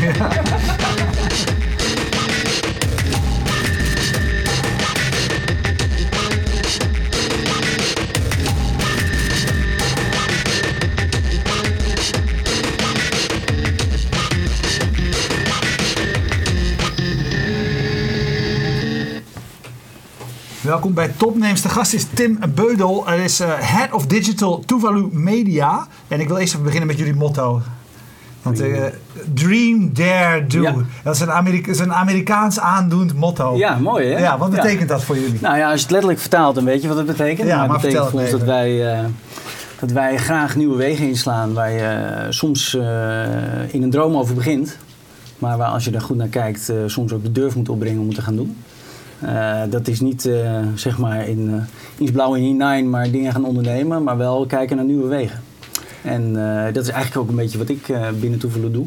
Welkom bij Topnames. De gast is Tim Beudel. Hij is eh, Head of Digital Tuvalu Media. En ik wil eerst even beginnen met jullie motto. Want eh, Dream, Dare, Do. Ja. Dat is een, Amerika- is een Amerikaans aandoend motto. Ja, mooi hè? Ja, wat betekent dat voor jullie? Nou ja, als je het letterlijk vertaalt, dan weet je wat het betekent. Ja, maar maar het betekent het ons dat wij, eh, dat wij graag nieuwe wegen inslaan waar je eh, soms in een droom over begint. Maar waar als je er goed naar kijkt, soms ook de durf moet opbrengen om het te gaan doen. Dat is niet zeg maar in uh, iets blauw en hinein maar dingen gaan ondernemen, maar wel kijken naar nieuwe wegen. En eh, dat is eigenlijk ook een beetje wat ik eh, binnen Toevelen doe.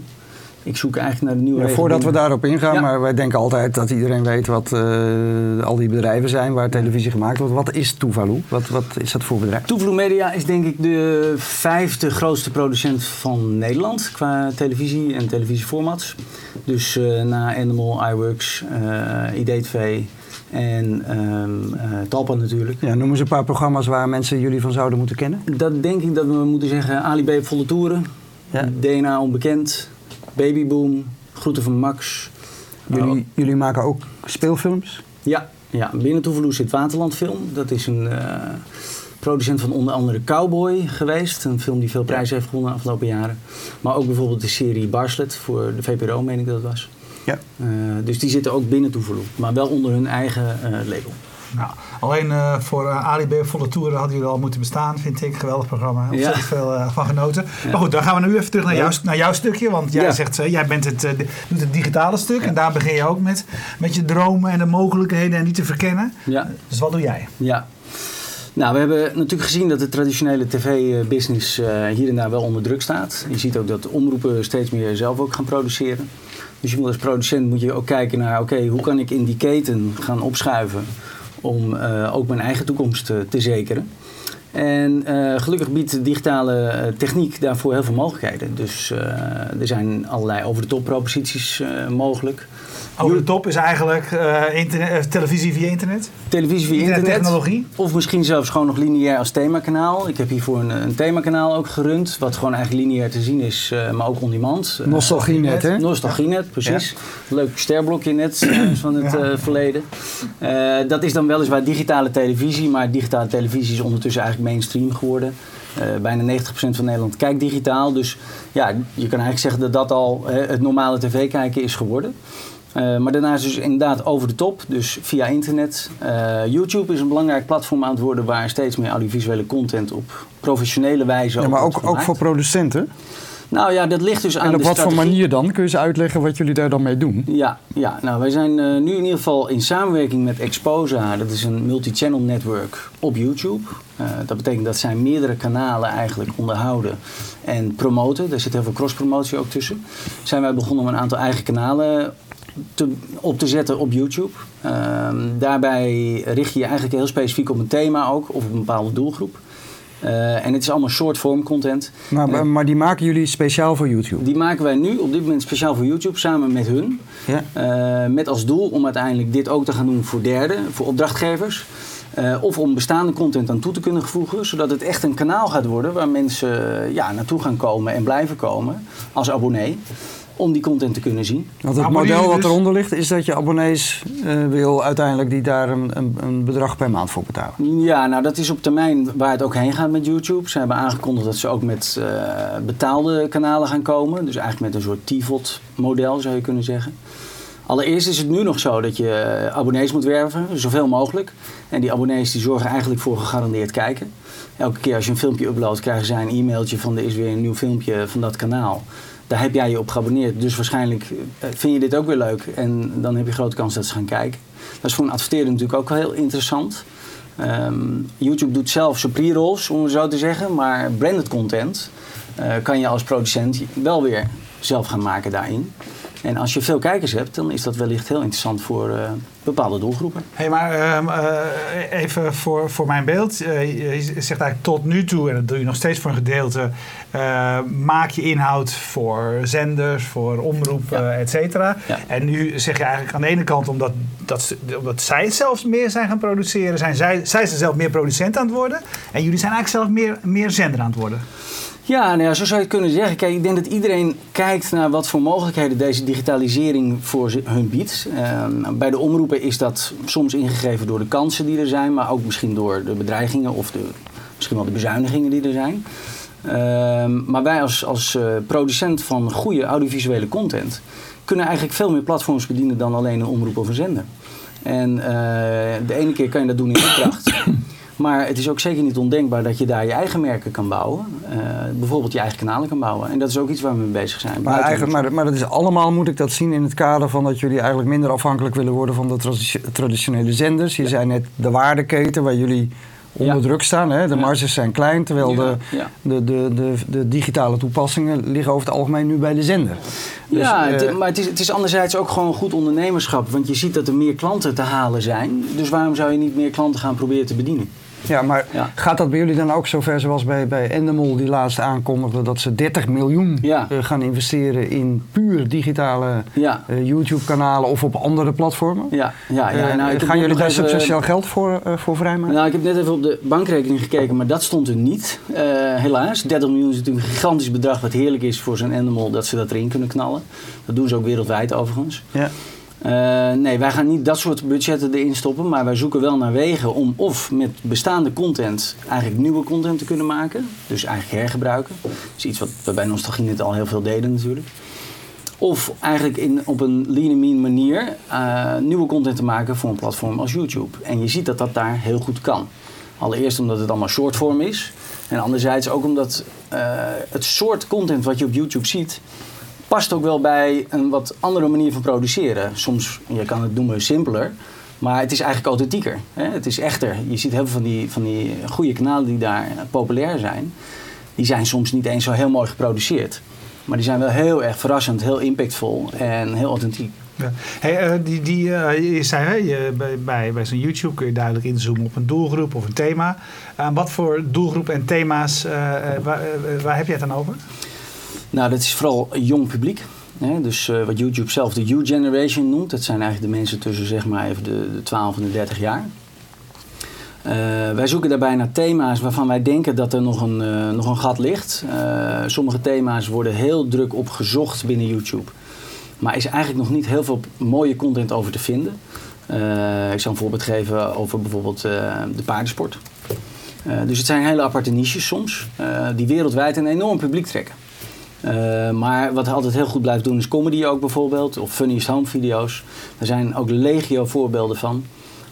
Ik zoek eigenlijk naar de nieuwe Ja, voordat we daarop ingaan, Ja. maar wij denken altijd dat iedereen weet wat eh, al die bedrijven zijn waar televisie gemaakt wordt. Wat is Tuvalu? Wat, wat is dat voor bedrijf? Toevloed Media is denk ik de vijfde grootste producent van Nederland qua televisie en televisieformats. Dus na Animal, iWorks, eh IDTV en eh, Talpa natuurlijk. Ja, noem eens een paar programma's waar mensen jullie van zouden moeten kennen. Dat denk ik dat we moeten zeggen Ali B op volle toeren, Ja. DNA onbekend, Babyboom, Groeten van Max. Jullie, Oh. jullie maken ook speelfilms. Ja, ja binnen Toeveloe zit Waterlandfilm. Dat is een eh, producent van onder andere Cowboy geweest. Een film die veel prijzen heeft gewonnen de afgelopen jaren. Maar ook bijvoorbeeld de serie Barslet voor de VPRO, meen ik dat was. Ja. Eh, dus die zitten ook binnen Toeveloe. Maar wel onder hun eigen eh, label. Nou, alleen eh, voor uh, Ali B. Volle Toeren hadden jullie al moeten bestaan, vind ik. Geweldig programma. Ontzettend Ja. veel eh, van genoten. Ja. Maar goed, dan gaan we nu even terug naar, Ja. jouw, naar jouw stukje. Want jij Ja. zegt, jij bent het, doet het digitale stuk. En daar begin je ook met, met je dromen en de mogelijkheden en die te verkennen. Ja. Dus wat doe jij? Ja. Nou, we hebben natuurlijk gezien dat de traditionele tv-business eh, hier en daar wel onder druk staat. Je ziet ook dat omroepen steeds meer zelf ook gaan produceren. Dus je moet als producent moet je ook kijken naar, oké, hoe kan ik in die keten gaan opschuiven om eh, ook mijn eigen toekomst eh, te zekeren. En eh, gelukkig biedt digitale eh, techniek daarvoor heel veel mogelijkheden. Dus er zijn allerlei over-de-top proposities mogelijk. Over de top is eigenlijk eh, internet, eh, televisie via internet. Televisie via internet. Internettechnologie. Of misschien zelfs gewoon nog lineair als themakanaal. Ik heb hiervoor een, een themakanaal ook gerund. Wat gewoon eigenlijk lineair te zien is, eh, maar ook on demand. Eh, Nostalgie net, hè? Nostalgienet, precies. Leuk sterblokje net van het Ja. eh, verleden. Eh, dat is dan weliswaar digitale televisie, maar digitale televisie is ondertussen eigenlijk mainstream geworden. Eh, bijna 90% van Nederland kijkt digitaal. Dus ja, je kan eigenlijk zeggen dat dat al eh, het normale tv kijken is geworden. Eh, maar daarnaast dus inderdaad over de top, dus via internet. Eh, YouTube is een belangrijk platform aan het worden waar steeds meer audiovisuele content op professionele wijze Ja, maar ook, ook voor producenten. Nou ja, dat ligt dus aan En op de wat voor manier dan? Kun je eens uitleggen wat jullie daar dan mee doen? Ja, ja, nou wij zijn eh, nu in ieder geval in samenwerking met Exposa. Dat is een multi-channel network op YouTube. Dat betekent dat zij meerdere kanalen eigenlijk onderhouden en promoten. Daar zit heel veel cross-promotie ook tussen. Zijn wij begonnen om een aantal eigen kanalen te, op te zetten op YouTube. Ehm, daarbij richt je je eigenlijk heel specifiek op een thema ook, of op een bepaalde doelgroep. Eh, en het is allemaal short-form content. Maar, En maar die maken jullie speciaal voor YouTube. die maken wij nu op dit moment speciaal voor YouTube samen met hun. Ja. Eh, met als doel om uiteindelijk dit ook te gaan doen voor derden, voor opdrachtgevers. Eh, of om bestaande content aan toe te kunnen voegen, zodat het echt een kanaal gaat worden waar mensen eh, ja, naartoe gaan komen en blijven komen als abonnee. Om die content te kunnen zien. Want het model wat dus- eronder ligt is dat je abonnees eh, wil uiteindelijk die daar een, een, een bedrag per maand voor betalen. Ja, nou dat is op termijn waar het ook heen gaat met YouTube. Ze hebben aangekondigd dat ze ook met eh, betaalde kanalen gaan komen. Dus eigenlijk met een soort TVOD-model zou je kunnen zeggen. Allereerst is het nu nog zo dat je eh, abonnees moet werven, zoveel mogelijk. En die abonnees die zorgen eigenlijk voor gegarandeerd kijken. Elke keer als je een filmpje uploadt, krijgen zij een e-mailtje van er is weer een nieuw filmpje van dat kanaal. Daar heb jij je op geabonneerd, dus waarschijnlijk eh, vind je dit ook weer leuk. En dan heb je grote kans dat ze gaan kijken. Dat is voor een adverteerder natuurlijk ook wel heel interessant. Ehm, YouTube doet zelf zijn pre-rolls, om het zo te zeggen. Maar branded content eh, kan je als producent wel weer zelf gaan maken daarin. En als je veel kijkers hebt, dan is dat wellicht heel interessant voor eh, bepaalde doelgroepen. Hey, maar ehm, eh, even voor, voor mijn beeld. Eh, je zegt eigenlijk tot nu toe, en dat doe je nog steeds voor een gedeelte, maak je inhoud voor zenders, voor omroepen, Ja. et cetera. Ja. En nu zeg je eigenlijk aan de ene kant, omdat, dat, omdat zij zelfs meer zijn gaan produceren, zijn zij, zij zijn zelf meer producent aan het worden. En jullie zijn eigenlijk zelf meer, meer zender aan het worden. Ja, nou ja, zo zou je het kunnen zeggen. Kijk, ik denk dat iedereen kijkt naar wat voor mogelijkheden deze digitalisering voor hun biedt. Ehm, bij de omroepen is dat soms ingegeven door de kansen die er zijn, maar ook misschien door de bedreigingen of de, misschien wel de bezuinigingen die er zijn. Ehm, maar wij als, als eh, producent van goede audiovisuele content kunnen eigenlijk veel meer platforms bedienen dan alleen een omroep of een zender. En eh, de ene keer kan je dat doen in opdracht. Maar het is ook zeker niet ondenkbaar dat je daar je eigen merken kan bouwen. Eh, bijvoorbeeld je eigen kanalen kan bouwen. En dat is ook iets waar we mee bezig zijn. Maar, eigenlijk, maar, maar dat is allemaal, moet ik dat zien, in het kader van dat jullie eigenlijk minder afhankelijk willen worden van de tradi- traditionele zenders. Je zei net de waardeketen waar jullie onder Ja. druk staan. Hè? De Ja. marges zijn klein, terwijl de, Ja. de, de, de, de digitale toepassingen liggen over het algemeen nu bij de zender. Dus, ja, het- eh, maar het is, het is anderzijds ook gewoon goed ondernemerschap. Want je ziet dat er meer klanten te halen zijn. Dus waarom zou je niet meer klanten gaan proberen te bedienen? Ja, maar Ja. gaat dat bij jullie dan ook zover zoals bij, bij Endemol die laatst aankondigde dat ze 30 miljoen Ja. eh, gaan investeren in puur digitale Ja, eh, YouTube-kanalen of op andere platformen? ja, ja. ja. Eh, nou, gaan jullie daar substantieel geld voor, voor vrijmaken? Nou, ik heb net even op de bankrekening gekeken, maar dat stond er niet. Helaas. 30 miljoen is natuurlijk een gigantisch bedrag wat heerlijk is voor zo'n animal dat ze dat erin kunnen knallen. Dat doen ze ook wereldwijd overigens. Ja. Eh, nee, wij gaan niet dat soort budgetten erin stoppen, maar wij zoeken wel naar wegen om of met bestaande content eigenlijk nieuwe content te kunnen maken. Dus eigenlijk hergebruiken. Dat is iets wat we bij Nostalgie net al heel veel deden natuurlijk. Of eigenlijk in, op een lean and mean manier eh, nieuwe content te maken voor een platform als YouTube. En je ziet dat dat daar heel goed kan. Allereerst omdat het allemaal shortform is. En anderzijds ook omdat eh, het soort content wat je op YouTube ziet... past ook wel bij een wat andere manier van produceren. Soms, je kan het noemen simpeler... Maar het is eigenlijk authentieker. Hè? Het is echter. Je ziet heel veel van die, van die goede kanalen die daar populair zijn. Die zijn soms niet eens zo heel mooi geproduceerd. Maar die zijn wel heel erg verrassend, heel impactvol en heel authentiek. Ja. Hey, eh, die, die, eh, je zei, hè, je, bij, bij, zo'n YouTube kun je duidelijk inzoomen op een doelgroep of een thema. Wat voor doelgroep en thema's, eh, eh, waar, eh, heb je het dan over? Nou, dat is vooral jong publiek. Hè? Dus eh, wat YouTube zelf de U-generation noemt. Dat zijn eigenlijk de mensen tussen zeg maar even de, de 12 en de 30 jaar. Eh, wij zoeken daarbij naar thema's waarvan wij denken dat er nog een, eh, nog een gat ligt. Sommige thema's worden heel druk op gezocht binnen YouTube. Maar is eigenlijk nog niet heel veel mooie content over te vinden. Ik zal een voorbeeld geven over bijvoorbeeld de paardensport. Dus het zijn hele aparte niches soms, die wereldwijd een enorm publiek trekken. Eh, maar wat altijd heel goed blijft doen is comedy ook bijvoorbeeld, of funniest home video's. Er zijn ook legio voorbeelden van.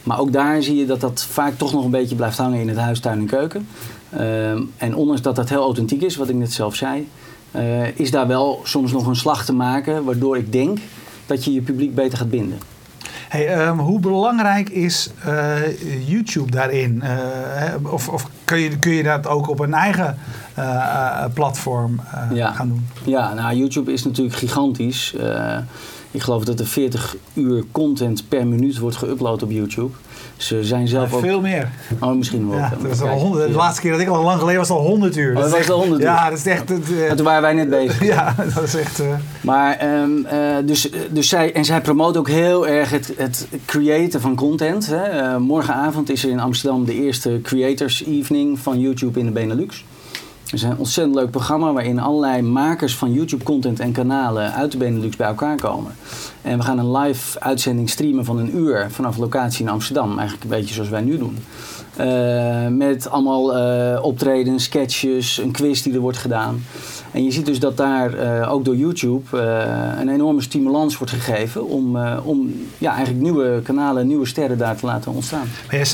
Maar ook daar zie je dat dat vaak toch nog een beetje blijft hangen in het huis, tuin en keuken. Ehm, en ondanks dat dat heel authentiek is, wat ik net zelf zei, eh, is daar wel soms nog een slag te maken, waardoor ik denk dat je je publiek beter gaat binden. Hey, ehm, hoe belangrijk is eh, YouTube daarin? Eh, of of kun, je, kun je dat ook op een eigen eh, eh, platform eh, Ja. gaan doen? Ja, nou, YouTube is natuurlijk gigantisch. Ik geloof dat er 40 uur content per minuut wordt geüpload op YouTube. Ze zijn zelf ook... Veel meer. Oh, misschien wel. Ja, dat is al Kijk, honderd, de ja. laatste keer dat ik al lang geleden was al 100 uur. Oh, dat was al 100 uur. Ja, dat is echt... Het, Maar toen waren wij net bezig. ja, dat is echt... Maar, ehm, eh, dus, dus zij, en zij promoten ook heel erg het, het creëren van content. Hè. Morgenavond is er in Amsterdam de eerste Creators Evening van YouTube in de Benelux. Is een ontzettend leuk programma waarin allerlei makers van YouTube-content en kanalen uit de Benelux bij elkaar komen. En we gaan een live uitzending streamen van een uur vanaf locatie in Amsterdam. Eigenlijk een beetje zoals wij nu doen. Eh, met allemaal eh, optredens, sketches, een quiz die er wordt gedaan. En je ziet dus dat daar eh, ook door YouTube een enorme stimulans wordt gegeven om, om ja, eigenlijk nieuwe kanalen, nieuwe sterren daar te laten ontstaan.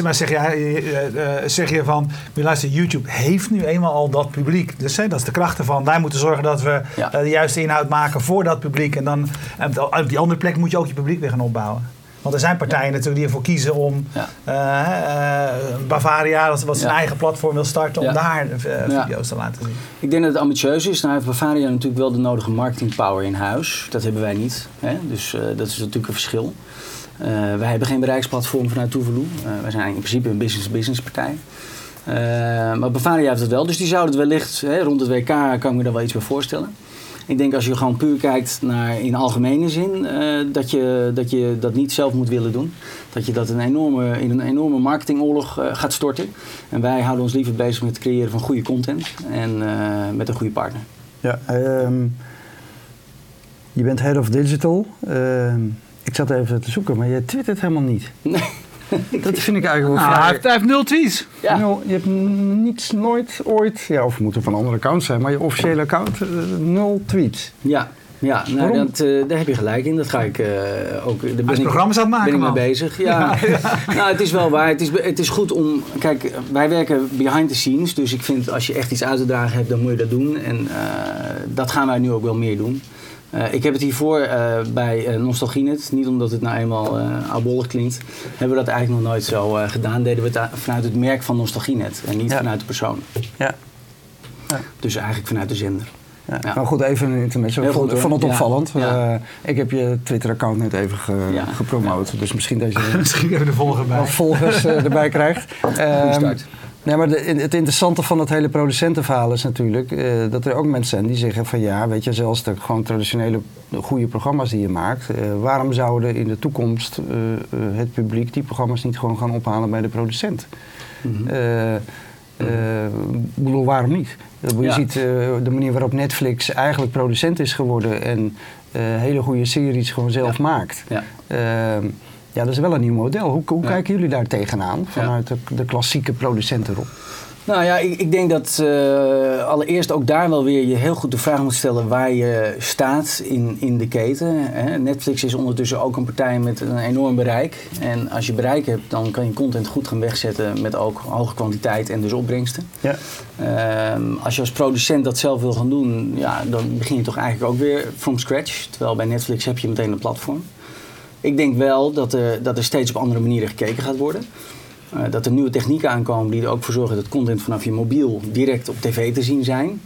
Maar, zeg, je, zeg je van, luister, YouTube heeft nu eenmaal al dat publiek. Dus hè, dat is de kracht ervan. Wij moeten zorgen dat we Ja. de juiste inhoud maken voor dat publiek. En dan en die andere plek moet je ook je publiek weer gaan opbouwen. Want er zijn partijen natuurlijk die ervoor kiezen om Ja. eh, eh, Bavaria, dat wat zijn Ja. eigen platform wil starten, om daar eh, video's te laten zien. Ik denk dat het ambitieus is. Nou heeft Bavaria natuurlijk wel de nodige marketing power in huis. Dat hebben wij niet. Hè? Dus dat is natuurlijk een verschil. Wij hebben geen bereiksplatform vanuit Tuvalu. Wij zijn in principe een business-business partij. Eh, maar Bavaria heeft het wel. Dus die zouden het wellicht hè, rond het WK kan ik me daar wel iets bij voorstellen. Ik denk als je gewoon puur kijkt naar in algemene zin, eh, dat, je, dat je dat niet zelf moet willen doen. Dat je dat een enorme, in een enorme marketingoorlog eh, gaat storten. En wij houden ons liever bezig met het creëren van goede content en met een goede partner. Ja, ehm, je bent head of digital. Ehm, ik zat even te zoeken, maar je twittert helemaal niet. Nee. Dat vind ik eigenlijk wel Nou, hij, vrij- heeft, hij heeft nul tweets. Ja. Nul, je hebt niets, nooit, ooit, ja, of het moet op een andere account zijn, maar je officiële account, eh, nul tweets. Ja, ja nou, dat, eh, daar heb je gelijk in. Dat ga ik eh, ook. Daar ben ik, programma's aan het maken, ben ik mee bezig. Ja. nou, het is wel waar. Het is, het is goed om. Kijk, wij werken behind the scenes. Dus ik vind als je echt iets uit te dragen hebt, dan moet je dat doen. En eh, dat gaan wij nu ook wel meer doen. Eh, ik heb het hiervoor eh, bij eh, Nostalgienet, niet omdat het nou eenmaal uh, oudbollig klinkt, hebben we dat eigenlijk nog nooit zo eh, gedaan. Deden we het vanuit het merk van Nostalgienet en niet Ja. vanuit de persoon. Ja. Dus eigenlijk vanuit de zender. Ja. Ja. Maar goed, even een intermezzo. Ik vond, het opvallend. Ja. Eh, ik heb je Twitter-account net even ge- Ja. gepromoot. Dus misschien dat je Misschien even de volger bij. wat volgers erbij krijgt. Ehm, start. Nee, maar de- het interessante van het hele producentenverhaal is natuurlijk eh, dat er ook mensen zijn die zeggen van ja, weet je, zelfs de gewoon traditionele goede programma's die je maakt, eh, waarom zouden in de toekomst eh, het publiek die programma's niet gewoon gaan ophalen bij de producent? Ik bedoel, waarom niet? Je Ja. ziet de manier waarop Netflix eigenlijk producent is geworden en hele goede series gewoon zelf Ja. maakt. Ja. Ja, dat is wel een nieuw model. Hoe, hoe Ja. kijken jullie daar tegenaan vanuit de, de klassieke producentenrol? Nou ja, ik, ik denk dat eh, allereerst ook daar wel weer je heel goed de vraag moet stellen waar je staat in, in de keten. Hè. Netflix is ondertussen ook een partij met een enorm bereik. En als je bereik hebt, dan kan je content goed gaan wegzetten met ook hoge kwantiteit en dus opbrengsten. Ja. Ehm, als je als producent dat zelf wil gaan doen, ja, dan begin je toch eigenlijk ook weer from scratch. Terwijl bij Netflix heb je meteen een platform. Ik denk wel dat er, dat er steeds op andere manieren gekeken gaat worden. Eh, dat er nieuwe technieken aankomen die er ook voor zorgen dat content vanaf je mobiel direct op tv te zien zijn.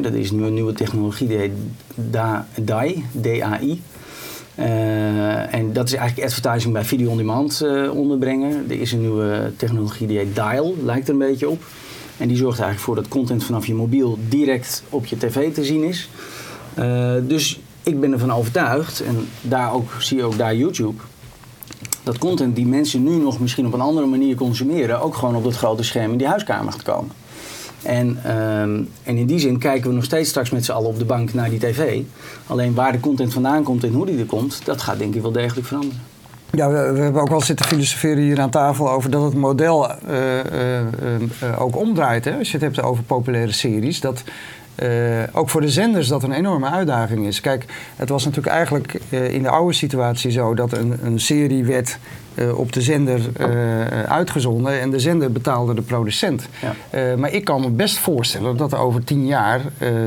Dat is nu een nieuwe technologie, die heet Da- DAI, D-A-I. Eh, en dat is eigenlijk advertising bij video on demand eh, onderbrengen. Er is een nieuwe technologie die heet Dial, lijkt er een beetje op. En die zorgt eigenlijk voor dat content vanaf je mobiel direct op je tv te zien is. Dus ik ben ervan overtuigd, en daar ook, zie je ook daar YouTube, dat content die mensen nu nog misschien op een andere manier consumeren, ook gewoon op dat grote scherm in die huiskamer gaat komen. En, ehm, en in die zin kijken we nog steeds straks met z'n allen op de bank naar die tv. Alleen waar de content vandaan komt en hoe die er komt, dat gaat denk ik wel degelijk veranderen. Ja, we, hebben ook wel zitten filosoferen hier aan tafel over dat het model eh, eh, eh, ook omdraait. Hè? Als je het hebt over populaire series. Dat eh, ook voor de zenders dat een enorme uitdaging is. Kijk, het was natuurlijk eigenlijk eh, in de oude situatie zo dat een, een serie werd eh, op de zender uitgezonden en de zender betaalde de producent. Ja. Maar ik kan me best voorstellen dat er over tien jaar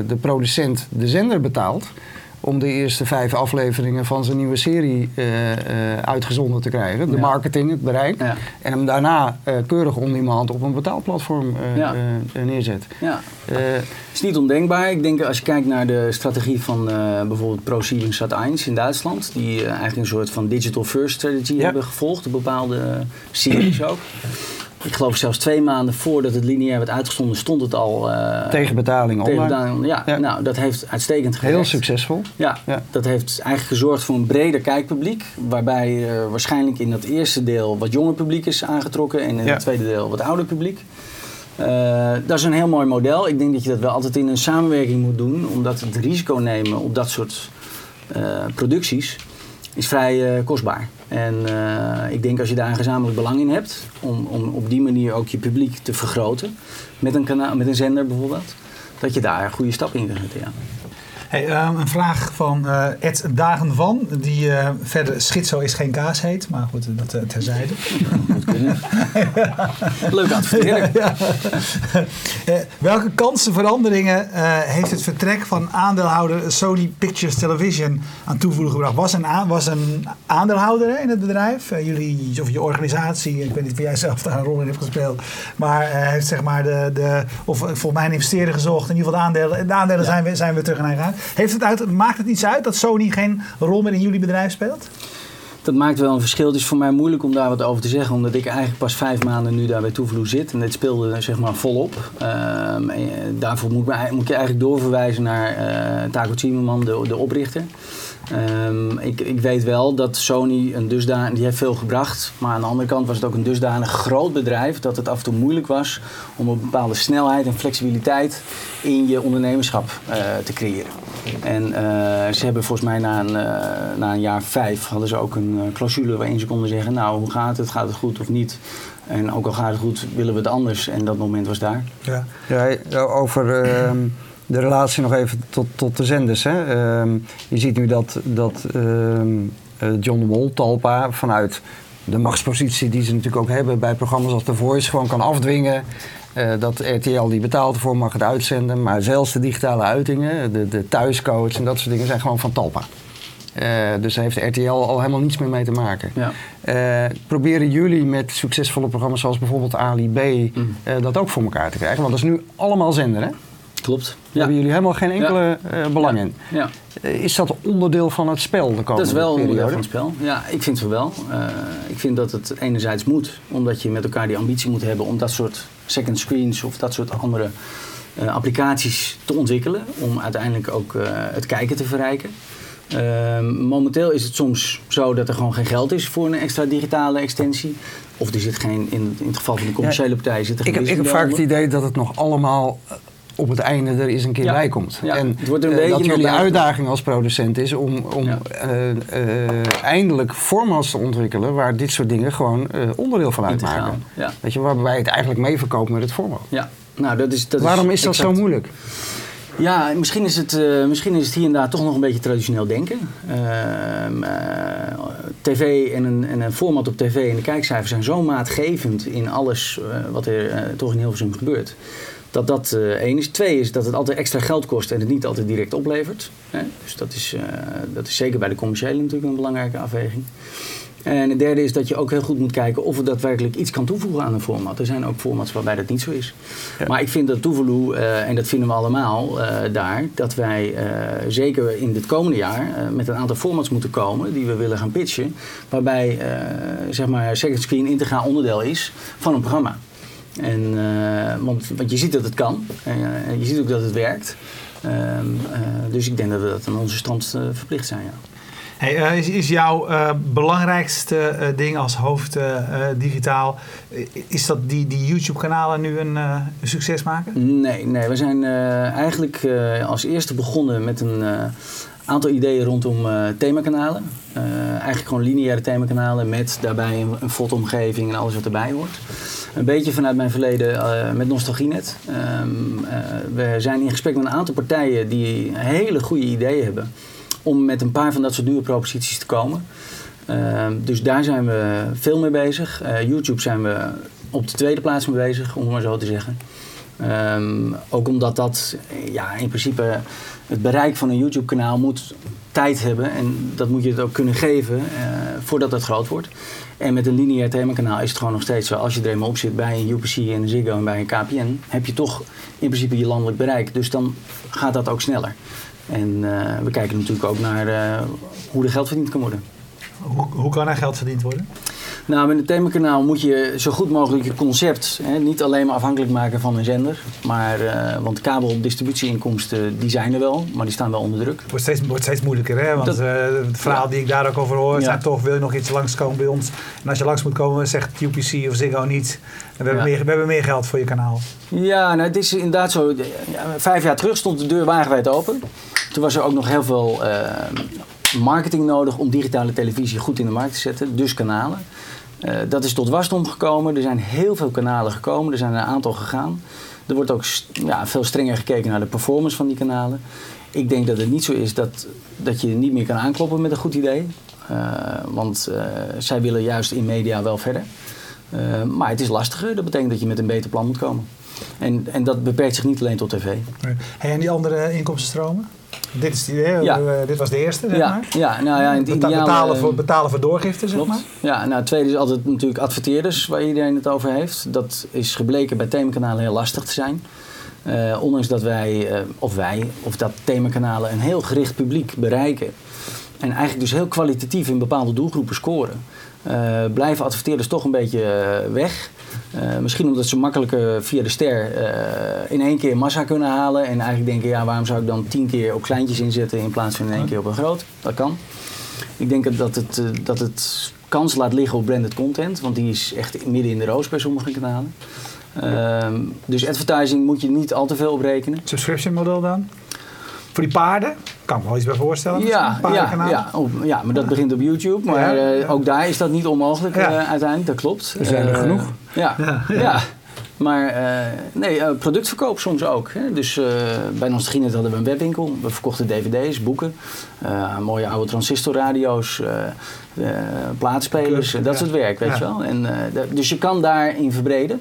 de producent de zender betaalt om de eerste vijf afleveringen van zijn nieuwe serie eh, eh, uitgezonden te krijgen. De Ja. marketing, het bereik. Ja. En hem daarna eh, keurig on-demand op een betaalplatform Ja. neerzet. Ja. Is niet ondenkbaar. Ik denk als je kijkt naar de strategie van bijvoorbeeld ProSieben Sat1 in Duitsland, die eigenlijk een soort van digital first strategy hebben gevolgd, op bepaalde series ook. Ik geloof zelfs twee maanden voordat het lineair werd uitgezonden, stond het al eh, tegen betaling tegen online. betaling. Ja, Ja. nou, dat heeft uitstekend gewerkt. Heel succesvol. Ja, Ja. dat heeft eigenlijk gezorgd voor een breder kijkpubliek. Waarbij er waarschijnlijk in dat eerste deel wat jonger publiek is aangetrokken. En in Ja. het tweede deel wat ouder publiek. Eh, dat is een heel mooi model. Ik denk dat je dat wel altijd in een samenwerking moet doen. Omdat het risico nemen op dat soort eh, producties is vrij eh, kostbaar. En eh, ik denk als je daar een gezamenlijk belang in hebt. Om, om op die manier ook je publiek te vergroten. Met een, kanaal, met een zender bijvoorbeeld. Dat je daar een goede stap in kunt zetten. Ja. Hey, ehm, een vraag van eh, Ed Dagen van, die eh, verder schizo is geen kaas heet, maar goed, dat eh, terzijde. Leuk adverteren. Ja. Eh, welke kansenveranderingen eh, heeft het vertrek van aandeelhouder Sony Pictures Television aan toevoeging gebracht? Was een, aan- was een aandeelhouder hè, in het bedrijf? Jullie, of je organisatie, ik weet niet of jij zelf daar een rol in hebt gespeeld, maar heeft zeg maar de, de of volgens mij een investeerder gezocht, in ieder geval de aandelen, de aandelen zijn, weer, zijn weer terug eigen huis. Heeft het maakt het iets uit dat Sony geen rol meer in jullie bedrijf speelt? Dat maakt wel een verschil. Het is voor mij moeilijk om daar wat over te zeggen, omdat ik eigenlijk pas vijf maanden nu daar bij Toevloe zit. En dit speelde zeg maar volop. Eh, daarvoor moet, moet je eigenlijk doorverwijzen naar eh Taco Zimmerman, de oprichter. Ehm, ik, ik weet wel dat Sony een dusdanig, die heeft veel gebracht, maar aan de andere kant was het ook een dusdanig groot bedrijf dat het af en toe moeilijk was om een bepaalde snelheid en flexibiliteit in je ondernemerschap eh, te creëren. En eh, ze hebben volgens mij na een, eh, na een jaar vijf hadden ze ook een clausule waarin ze konden zeggen, nou hoe gaat het, gaat het goed of niet? En ook al gaat het goed, willen we het anders. En dat moment was daar. Ja. Ja, over ehm, de relatie nog even tot, tot de zenders. Hè. Ehm, je ziet nu dat, dat eh, John de Mol, Talpa, vanuit de machtspositie die ze natuurlijk ook hebben bij programma's als The Voice, gewoon kan afdwingen. eh, dat RTL die betaalt ervoor mag het uitzenden. Maar zelfs de digitale uitingen, de, de thuiscoach en dat soort dingen zijn gewoon van Talpa. Eh, dus daar heeft RTL al helemaal niets meer mee te maken. Ja. Proberen jullie met succesvolle programma's zoals bijvoorbeeld Ali B Mm. dat ook voor elkaar te krijgen? Want dat is nu allemaal zender, hè? Klopt. Daar Ja. hebben jullie helemaal geen enkele eh, belang in. Ja. Eh, is dat onderdeel van het spel de komende Dat is wel een onderdeel periode? van het spel. Ja, ik vind het wel. Eh, ik vind dat het enerzijds moet, omdat je met elkaar die ambitie moet hebben om dat soort second screens of dat soort andere applicaties te ontwikkelen. Om uiteindelijk ook het kijken te verrijken. Ehm, momenteel is het soms zo dat er gewoon geen geld is voor een extra digitale extensie. Of er zit geen, in, in het geval van de commerciële partij, zit er Ik geen heb, ik heb vaak het idee dat het nog allemaal op het einde er eens een keer Ja. bij komt. Ja, En het wordt een eh, dat jullie uitdaging als producent is om, om Ja. eh, eh, eindelijk formats te ontwikkelen waar dit soort dingen gewoon onderdeel van uitmaken. Weet je, waarbij het eigenlijk mee verkoopt met het format. Ja, nou dat is... Dat Waarom is dat exact- zo moeilijk? Ja, misschien is, het, misschien is het hier en daar toch nog een beetje traditioneel denken. Ehm, eh, TV en een, en een format op tv en de kijkcijfers zijn zo maatgevend in alles wat er toch in Hilversum gebeurt. Dat dat eh, één is. Twee is dat het altijd extra geld kost en het niet altijd direct oplevert. Hè? Dus dat is, eh, dat is zeker bij de commerciële natuurlijk een belangrijke afweging. En het derde is dat je ook heel goed moet kijken of het daadwerkelijk iets kan toevoegen aan een format. Er zijn ook formats waarbij dat niet zo is. Ja. Maar ik vind dat Tuvalu, eh, en dat vinden we allemaal daar, dat wij zeker in dit komende jaar met een aantal formats moeten komen die we willen gaan pitchen. Waarbij zeg maar second screen integraal onderdeel is van een programma. En, eh, want, want je ziet dat het kan. En, eh, je ziet ook dat het werkt. Ehm, eh, dus ik denk dat we dat aan onze stand verplicht zijn. Ja. Hey, is, is jouw belangrijkste ding als hoofd digitaal, is dat die, die YouTube-kanalen nu een, een succes maken? Nee, nee, we zijn eigenlijk als eerste begonnen met een aantal ideeën rondom eh, themakanalen. Eh, eigenlijk gewoon lineaire themakanalen met daarbij een, fotomgeving en alles wat erbij hoort. Een beetje vanuit mijn verleden eh, met Nostalgienet. Ehm, eh, we zijn in gesprek met een aantal partijen die hele goede ideeën hebben om met een paar van dat soort nieuwe proposities te komen. Ehm, dus daar zijn we veel mee bezig. YouTube zijn we op de tweede plaats mee bezig, om het maar zo te zeggen. Ehm, ook omdat dat ja, in principe het bereik van een YouTube-kanaal moet tijd hebben. En dat moet je het ook kunnen geven eh, voordat het groot wordt. En met een lineair themakanaal is het gewoon nog steeds zo. Als je er eenmaal op zit bij een UPC en een Ziggo en bij een KPN, heb je toch in principe je landelijk bereik. Dus dan gaat dat ook sneller. En eh, we kijken natuurlijk ook naar eh, hoe er geld verdiend kan worden. Hoe, hoe kan er geld verdiend worden? Nou, met het themakanaal moet je zo goed mogelijk je concept hè, niet alleen maar afhankelijk maken van een zender. Maar, eh, want kabeldistributieinkomsten die zijn er wel, maar die staan wel onder druk. Het wordt steeds, wordt steeds moeilijker, hè? Want Dat- eh, het verhaal Ja. die ik daar ook over hoor, Ja. zijn toch, wil je nog iets langskomen bij ons? En als je langs moet komen, zegt UPC of Ziggo niet. We hebben, meer, we hebben meer geld voor je kanaal. Ja, nou, het is inderdaad zo. Vijf jaar terug stond de deur wagenwijd open. Toen was er ook nog heel veel eh, marketing nodig om digitale televisie goed in de markt te zetten. Dus kanalen. Eh, dat is tot wasdom gekomen. Er zijn heel veel kanalen gekomen. Er zijn een aantal gegaan. Er wordt ook ja, veel strenger gekeken naar de performance van die kanalen. Ik denk dat het niet zo is dat, dat je niet meer kan aankloppen met een goed idee. Eh, want eh, zij willen juist in media wel verder. Maar het is lastiger. Dat betekent dat je met een beter plan moet komen. En, en dat beperkt zich niet alleen tot tv. En die andere inkomstenstromen? Dit, is die, Ja. eh, dit was de eerste, zeg Ja, maar. ja, nou ja, in het betalen, voor, betalen voor doorgifte, zeg Klopt. maar. Ja, nou, het tweede is altijd natuurlijk adverteerders, waar iedereen het over heeft. Dat is gebleken bij themakanalen heel lastig te zijn. Eh, ondanks dat wij, eh, of wij, of dat themakanalen een heel gericht publiek bereiken. En eigenlijk dus heel kwalitatief in bepaalde doelgroepen scoren. blijven adverteerders toch een beetje weg. Eh, misschien omdat ze makkelijker via de ster eh, in één keer massa kunnen halen. En eigenlijk denken, ja, waarom zou ik dan tien keer op kleintjes inzetten in plaats van in één keer op een groot? Dat kan. Ik denk dat het, eh, dat het kans laat liggen op branded content, want die is echt midden in de roos bij sommige kanalen. Ehm, dus advertising moet je niet al te veel op rekenen. Subscription model dan? Voor die paarden? Kan ik me wel iets bij voorstellen. Ja, ja, ja, op- ja, maar dat begint op YouTube. Maar Ja, eh, ook daar is dat niet onmogelijk Ja. eh, uiteindelijk, dat klopt. Er zijn er Eh, genoeg. Ja, Ja, ja. ja. Maar eh, nee, productverkoop soms ook. Hè. Dus eh, bij Nostalgienet hadden we een webwinkel. We verkochten dvd's, boeken, eh, mooie oude transistorradio's, eh eh, plaatspelers, Club, dat ja. soort werk, weet Ja. je wel. En, eh, dus je kan daarin verbreden.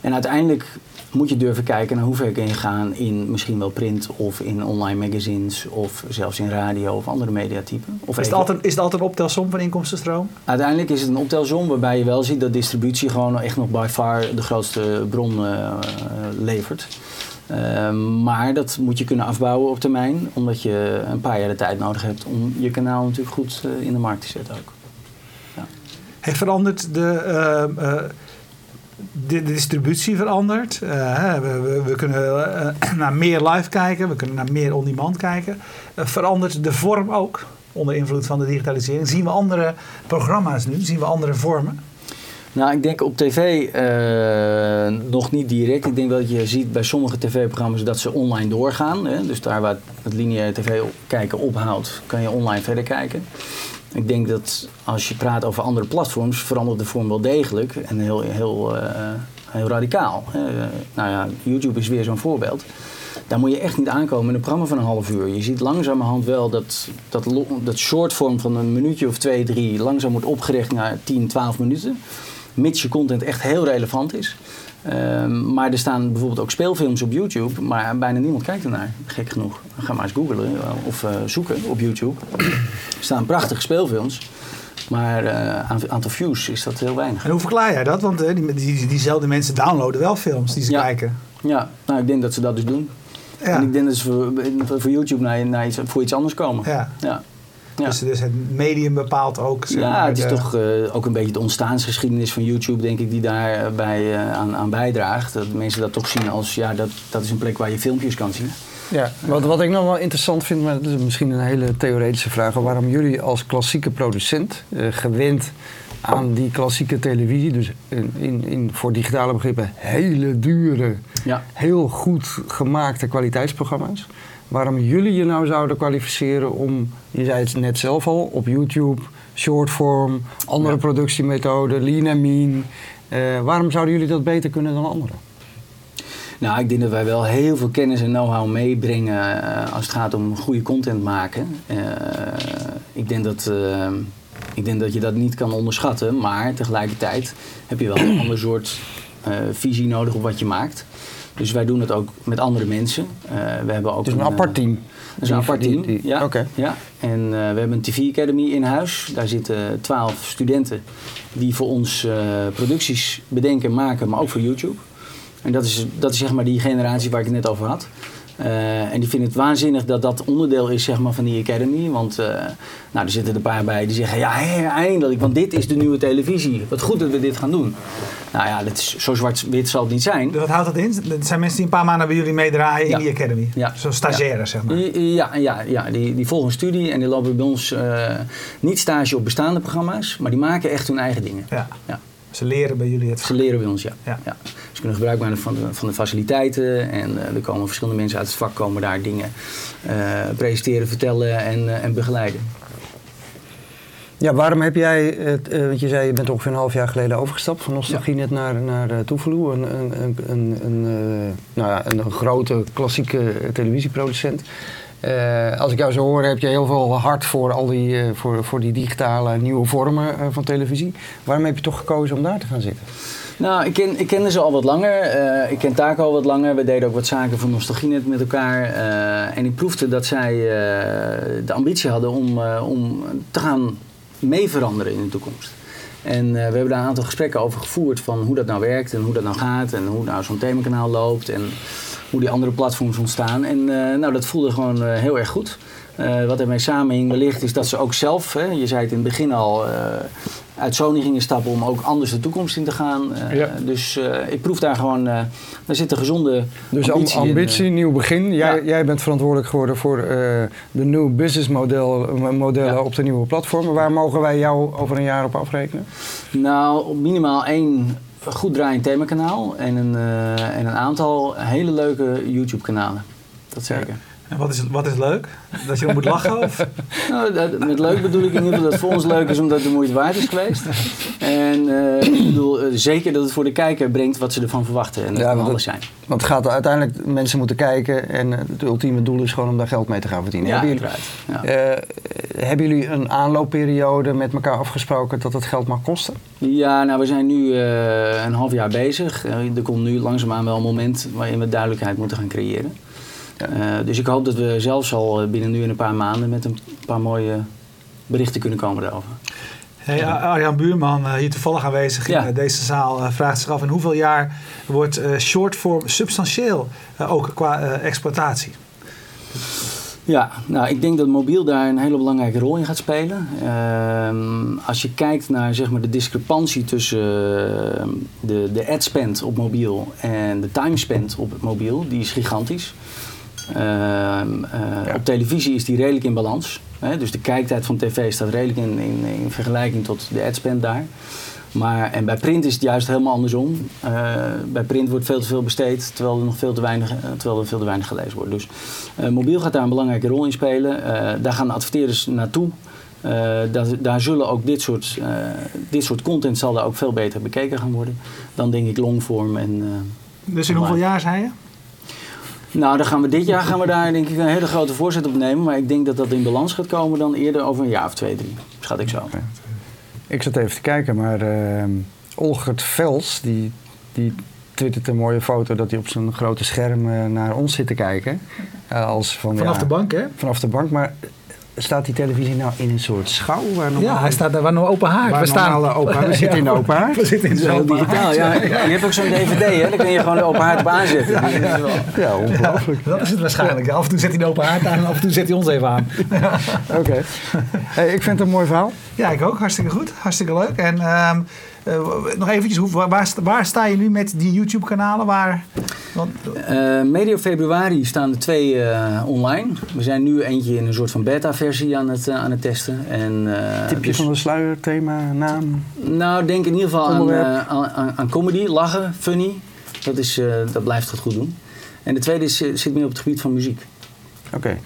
En uiteindelijk moet je durven kijken naar hoe ver kun je gaan in misschien wel print of in online magazines of zelfs in radio of andere mediatypen. Of Is het, altijd, is het altijd een optelsom van inkomstenstroom? Uiteindelijk is het een optelsom waarbij je wel ziet dat distributie gewoon echt nog by far de grootste bron eh, levert. Eh, maar dat moet je kunnen afbouwen op termijn, omdat je een paar jaar de tijd nodig hebt om je kanaal natuurlijk goed eh, in de markt te zetten ook. Heeft veranderd de, eh, eh, de, de distributie veranderd? Eh, we, we, kunnen eh, naar meer live kijken, we kunnen naar meer on-demand kijken. Eh, verandert de vorm ook onder invloed van de digitalisering? Zien we andere programma's nu? Zien we andere vormen? Nou, ik denk op tv nog niet direct. Ik denk dat je ziet bij sommige tv-programma's dat ze online doorgaan. Hè? Dus daar waar het lineaire tv kijken ophoudt, kan je online verder kijken. Ik denk dat als je praat over andere platforms, verandert de vorm wel degelijk en heel, heel, eh, heel radicaal. nou ja, YouTube is weer zo'n voorbeeld. Daar moet je echt niet aankomen in een programma van een half uur. Je ziet langzamerhand wel dat dat, dat shortvorm van een minuutje of twee, drie langzaam wordt opgericht naar 10, 12 minuten. Mits je content echt heel relevant is. Ehm, maar er staan bijvoorbeeld ook speelfilms op YouTube, maar bijna niemand kijkt ernaar, gek genoeg. Ga maar eens googlen eh, of eh, zoeken op YouTube. er staan prachtige speelfilms, maar eh, aan aantal views is dat heel weinig. En hoe verklaar jij dat? Want die, die, diezelfde mensen downloaden wel films die ze Ja. kijken. Ja, nou ik denk dat ze dat dus doen. Ja. En ik denk dat ze voor, voor YouTube naar, naar iets, voor iets anders komen. Ja. Ja. Ja. Dus, dus het medium bepaalt ook. zeg Ja, maar, het is de- toch eh, ook een beetje de ontstaansgeschiedenis van YouTube, denk ik, die daarbij eh aan, aan bijdraagt. Dat mensen dat toch zien als, ja, dat, dat is een plek waar je filmpjes kan zien. Ja, wat, wat ik nog wel interessant vind, maar dat is misschien een hele theoretische vraag, waarom jullie als klassieke producent, eh, gewend aan die klassieke televisie, dus in, in, in, voor digitale begrippen hele dure, Ja. heel goed gemaakte kwaliteitsprogramma's, waarom jullie je nou zouden kwalificeren om, je zei het net zelf al, op YouTube, shortform, andere Ja. productiemethoden, lean en mean, eh, waarom zouden jullie dat beter kunnen dan anderen? Nou, ik denk dat wij wel heel veel kennis en know-how meebrengen eh, als het gaat om goede content maken. Eh, ik, denk dat, ik denk dat je dat niet kan onderschatten, maar tegelijkertijd heb je wel een ander soort visie nodig op wat je maakt. Dus wij doen het ook met andere mensen. Eh, we hebben ook Het is een eh, apart team. Dat is een apart team. die- ja. Oké. ja. En eh, we hebben een TV Academy in huis. Daar zitten twaalf studenten die voor ons eh, producties bedenken, maken, maar ook voor YouTube. En dat is, dat is zeg maar die generatie waar ik het net over had. Eh, en die vinden het waanzinnig dat dat onderdeel is zeg maar, van die Academy. Want eh, nou, er zitten er een paar bij die zeggen: Ja, eindelijk, want dit is de nieuwe televisie. Wat goed dat we dit gaan doen. Nou ja, dat is, zo zwart-wit zal het niet zijn. Wat houdt dat in? Het zijn mensen die een paar maanden bij jullie meedraaien Ja. in die academy. Ja. Zoals stagiaires, zeg maar. Ja, ja, ja die, die volgen een studie en die lopen bij ons eh, niet stage op bestaande programma's, maar die maken echt hun eigen dingen. Ja. Ja. Ze leren bij jullie het. Ze leren bij ons, ja. Ja. Ja. Ze kunnen gebruik maken van de, van de faciliteiten en eh, er komen verschillende mensen uit het vak komen daar dingen eh, presenteren, vertellen en, eh, en begeleiden. Ja, waarom heb jij, het, want je zei je bent ongeveer een half jaar geleden overgestapt van Nostalgienet naar, naar uh, een, een, een, een, nou ja, een, grote klassieke televisieproducent. Als ik jou zo hoor, heb je heel veel hart voor, al die, voor, voor die digitale nieuwe vormen van televisie. Waarom heb je toch gekozen om daar te gaan zitten? Nou, ik, ik kende ze al wat langer. Eh, ik ken Taco al wat langer. We deden ook wat zaken voor Nostalgienet met elkaar. Eh, en ik proefde dat zij eh, de ambitie hadden om, om te gaan mee veranderen in de toekomst. En we hebben daar een aantal gesprekken over gevoerd van hoe dat nou werkt en hoe dat nou gaat en hoe nou zo'n themakanaal loopt en hoe die andere platforms ontstaan. En nou, dat voelde gewoon heel erg goed. Eh, wat ermee samenhing wellicht is dat ze ook zelf, hè, je zei het in het begin al, uit Sony gingen stappen om ook anders de toekomst in te gaan. Eh, Ja. Dus eh, ik proef daar gewoon, eh, daar zit een gezonde Dus ambitie, ambitie, in. nieuw begin. Jij, Ja. jij bent verantwoordelijk geworden voor de nieuwe businessmodellen modellen Ja. op de nieuwe platformen. Waar mogen wij jou over een jaar op afrekenen? Nou, minimaal één goed draaiend themakanaal en een, en een aantal hele leuke YouTube-kanalen. Dat zeker. En wat is, wat is leuk? Dat je om moet lachen? Of? Nou, dat- met leuk bedoel ik in ieder geval dat het voor ons leuk is omdat het de moeite waard is geweest. En eh, ik bedoel eh, zeker dat het voor de kijker brengt wat ze ervan verwachten. En dat Ja, kan alles zijn. Want het gaat uiteindelijk, mensen moeten kijken en eh, het ultieme doel is gewoon om daar geld mee te gaan verdienen. Ja, hebben, jullie. Ja. eh, hebben jullie een aanloopperiode met elkaar afgesproken dat het geld mag kosten? Ja, nou we zijn nu eh, een half jaar bezig. Er komt nu langzaamaan wel een moment waarin we duidelijkheid moeten gaan creëren. Ja. Eh, dus ik hoop dat we zelfs al eh, binnen nu en een paar maanden met een paar mooie berichten kunnen komen daarover. Hey, Arjan Buurman, eh, hier toevallig aanwezig in Ja. deze zaal, vraagt zich af in hoeveel jaar wordt shortform substantieel, ook qua exploitatie? Ja, nou ik denk dat mobiel daar een hele belangrijke rol in gaat spelen. Ehm, als je kijkt naar zeg maar, de discrepantie tussen de, de ad spend op mobiel en de time spend op mobiel, die is gigantisch. Ehm, eh, Op televisie is die redelijk in balans. Hè? Dus de kijktijd van tv staat redelijk in, in, in vergelijking tot de ad spend daar. Maar, en bij print is het juist helemaal andersom. Eh, bij print wordt veel te veel besteed, terwijl er nog veel te weinig, eh, terwijl er veel te weinig gelezen wordt. Dus eh, mobiel gaat daar een belangrijke rol in spelen. Eh, daar gaan adverteerders naartoe. Eh, daar, daar zullen ook dit soort, eh, dit soort content zal daar ook veel beter bekeken gaan worden. Dan denk ik longform en... eh, Dus in hoeveel jaar zei je? Nou, dan gaan we dit jaar gaan we daar denk ik een hele grote voorzet op nemen. Maar ik denk dat dat in balans gaat komen dan eerder over een jaar of twee, drie. Schat ik zo. Ik zat even te kijken, maar eh Olgert Vels, die, die twittert een mooie foto dat hij op zijn grote scherm eh, naar ons zit te kijken. Eh, als van, Vanaf ja, de bank, hè? Vanaf de bank, maar staat die televisie nou in een soort schouw? Waar normaal, Ja, hij staat daar waar nog open haard. waar We staan open haard- we zitten in de open haard. We zitten in de open digitaal, haard. ja. Je hebt ook zo'n DVD, hè? Dan kun je gewoon de open haard op aanzetten. Ja, ongelooflijk. Dat is het waarschijnlijk. Af en toe zet hij de open haard aan en af en toe zet hij ons even aan. Oké. Hey, ik vind het een mooi verhaal. Ja, ik ook. Hartstikke goed. Hartstikke leuk. En ehm, eh, nog eventjes, hoe, waar, waar sta- waar sta je nu met die YouTube-kanalen? Waar, want, Eh, medio februari staan er twee eh, online. We zijn nu eentje in een soort van beta-versie aan het, eh, aan het testen. En, eh, Tipje dus- van de sluier, thema, naam. Nou, denk in ieder geval aan, eh, aan, aan, aan comedy, lachen, funny. Dat, is, eh, dat blijft het goed doen. En de tweede is, eh, zit meer op het gebied van muziek. Oké.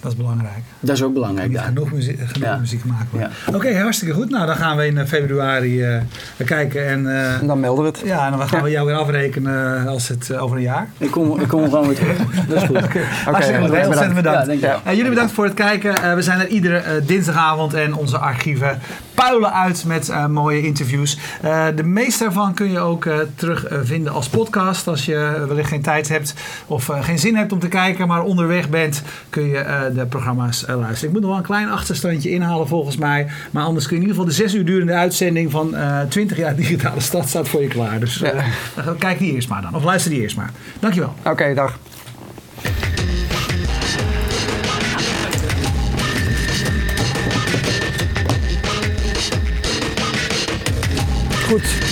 Dat is belangrijk. Dat is ook belangrijk daar. genoeg muziek, genoeg Ja. muziek maken. Ja. Oké, hartstikke goed. Nou, dan gaan we in eh, februari eh, kijken. En, eh, En dan melden we het. ja, en dan gaan we jou weer afrekenen als het eh, over een jaar. Ik kom, ik kom gewoon weer terug. Dat is goed. Hartstikke goed. bedankt. Heel ontzettend bedankt. Ja. Eh, jullie bedankt voor het kijken. Eh, we zijn er iedere eh, dinsdagavond en onze archieven puilen uit met eh, mooie interviews. Eh, de meeste daarvan kun je ook eh, terugvinden als podcast. Als je wellicht geen tijd hebt of geen zin hebt om te kijken, maar onderweg bent, kun je de programma's luisteren. Ik moet nog wel een klein achterstandje inhalen volgens mij. Maar anders kun je in ieder geval de zes uur durende uitzending van eh 20 jaar digitale stad staat voor je klaar. Dus kijk die eerst maar dan. Of luister die eerst maar. Dankjewel. Oké, dag. Goed.